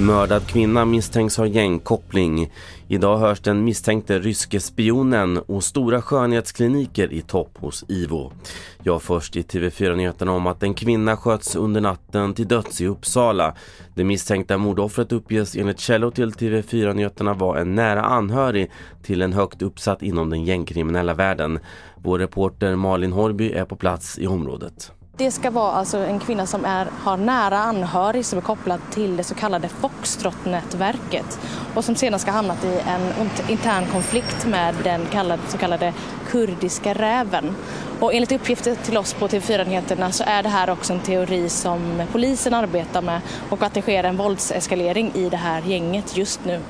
Mördad kvinna misstänks ha gängkoppling. Idag hörs den misstänkte ryske spionen och stora skönhetskliniker i topp hos IVO. Jag först i TV4-nyheterna om att en kvinna sköts under natten till döds i Uppsala. Det misstänkta mordoffret uppges enligt källor till TV4-nyheterna vara en nära anhörig till en högt uppsatt inom den gängkriminella världen. Vår reporter Malin Horby är på plats i området. Det ska vara alltså en kvinna som är, har nära anhörig som är kopplad till det så kallade Foxtrot-nätverket och som sedan ska ha hamnat i en intern konflikt med den kallade, så kallade kurdiska räven. Och enligt uppgifter till oss på TV4-nyheterna så är det här också en teori som polisen arbetar med och att det sker en våldseskalering i det här gänget just nu.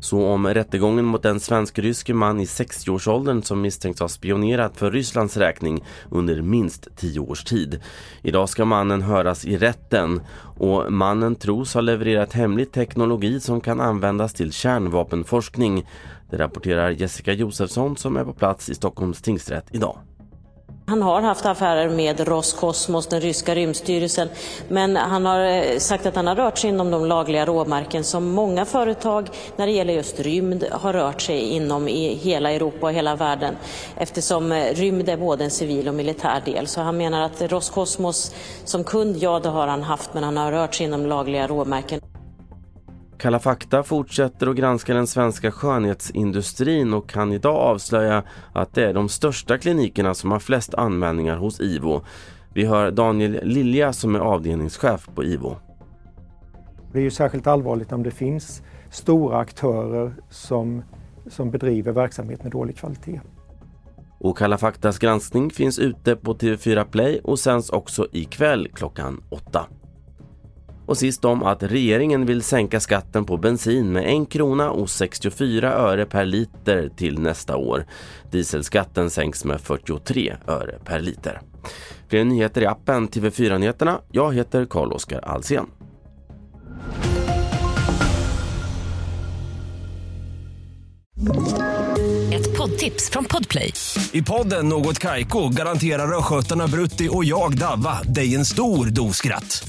Så om rättegången mot en svensk-rysk man i 60-årsåldern som misstänks ha spionerat för Rysslands räkning under minst 10 års tid. Idag ska mannen höras i rätten och mannen tros ha levererat hemlig teknologi som kan användas till kärnvapenforskning. Det rapporterar Jessica Josefsson som är på plats i Stockholms tingsrätt idag. Han har haft affärer med Roskosmos, den ryska rymdstyrelsen, men han har eh, sagt att han har rört sig inom de lagliga råmärken som många företag när det gäller just rymd har rört sig inom i hela Europa och hela världen eftersom eh, rymd är både en civil och militär del. Så han menar att Roskosmos som kund, ja det har han haft, men han har rört sig inom lagliga råmärken. Kalla fakta fortsätter att granska den svenska skönhetsindustrin och kan idag avslöja att det är de största klinikerna som har flest anmälningar hos IVO. Vi hör Daniel Lilja som är avdelningschef på IVO. Det är ju särskilt allvarligt om det finns stora aktörer som, som bedriver verksamhet med dålig kvalitet. Och Kalla faktas granskning finns ute på TV4 Play och sänds också ikväll klockan åtta. Och sist om att regeringen vill sänka skatten på bensin med 1 krona och 64 öre per liter till nästa år. Dieselskatten sänks med 43 öre per liter. Fler nyheter i appen TV4 Nyheterna. Jag heter Carl-Oskar Alsen. Ett poddtips från Podplay. I podden Något Kaiko garanterar östgötarna Brutti och jag, Davva, dig en stor dos skratt.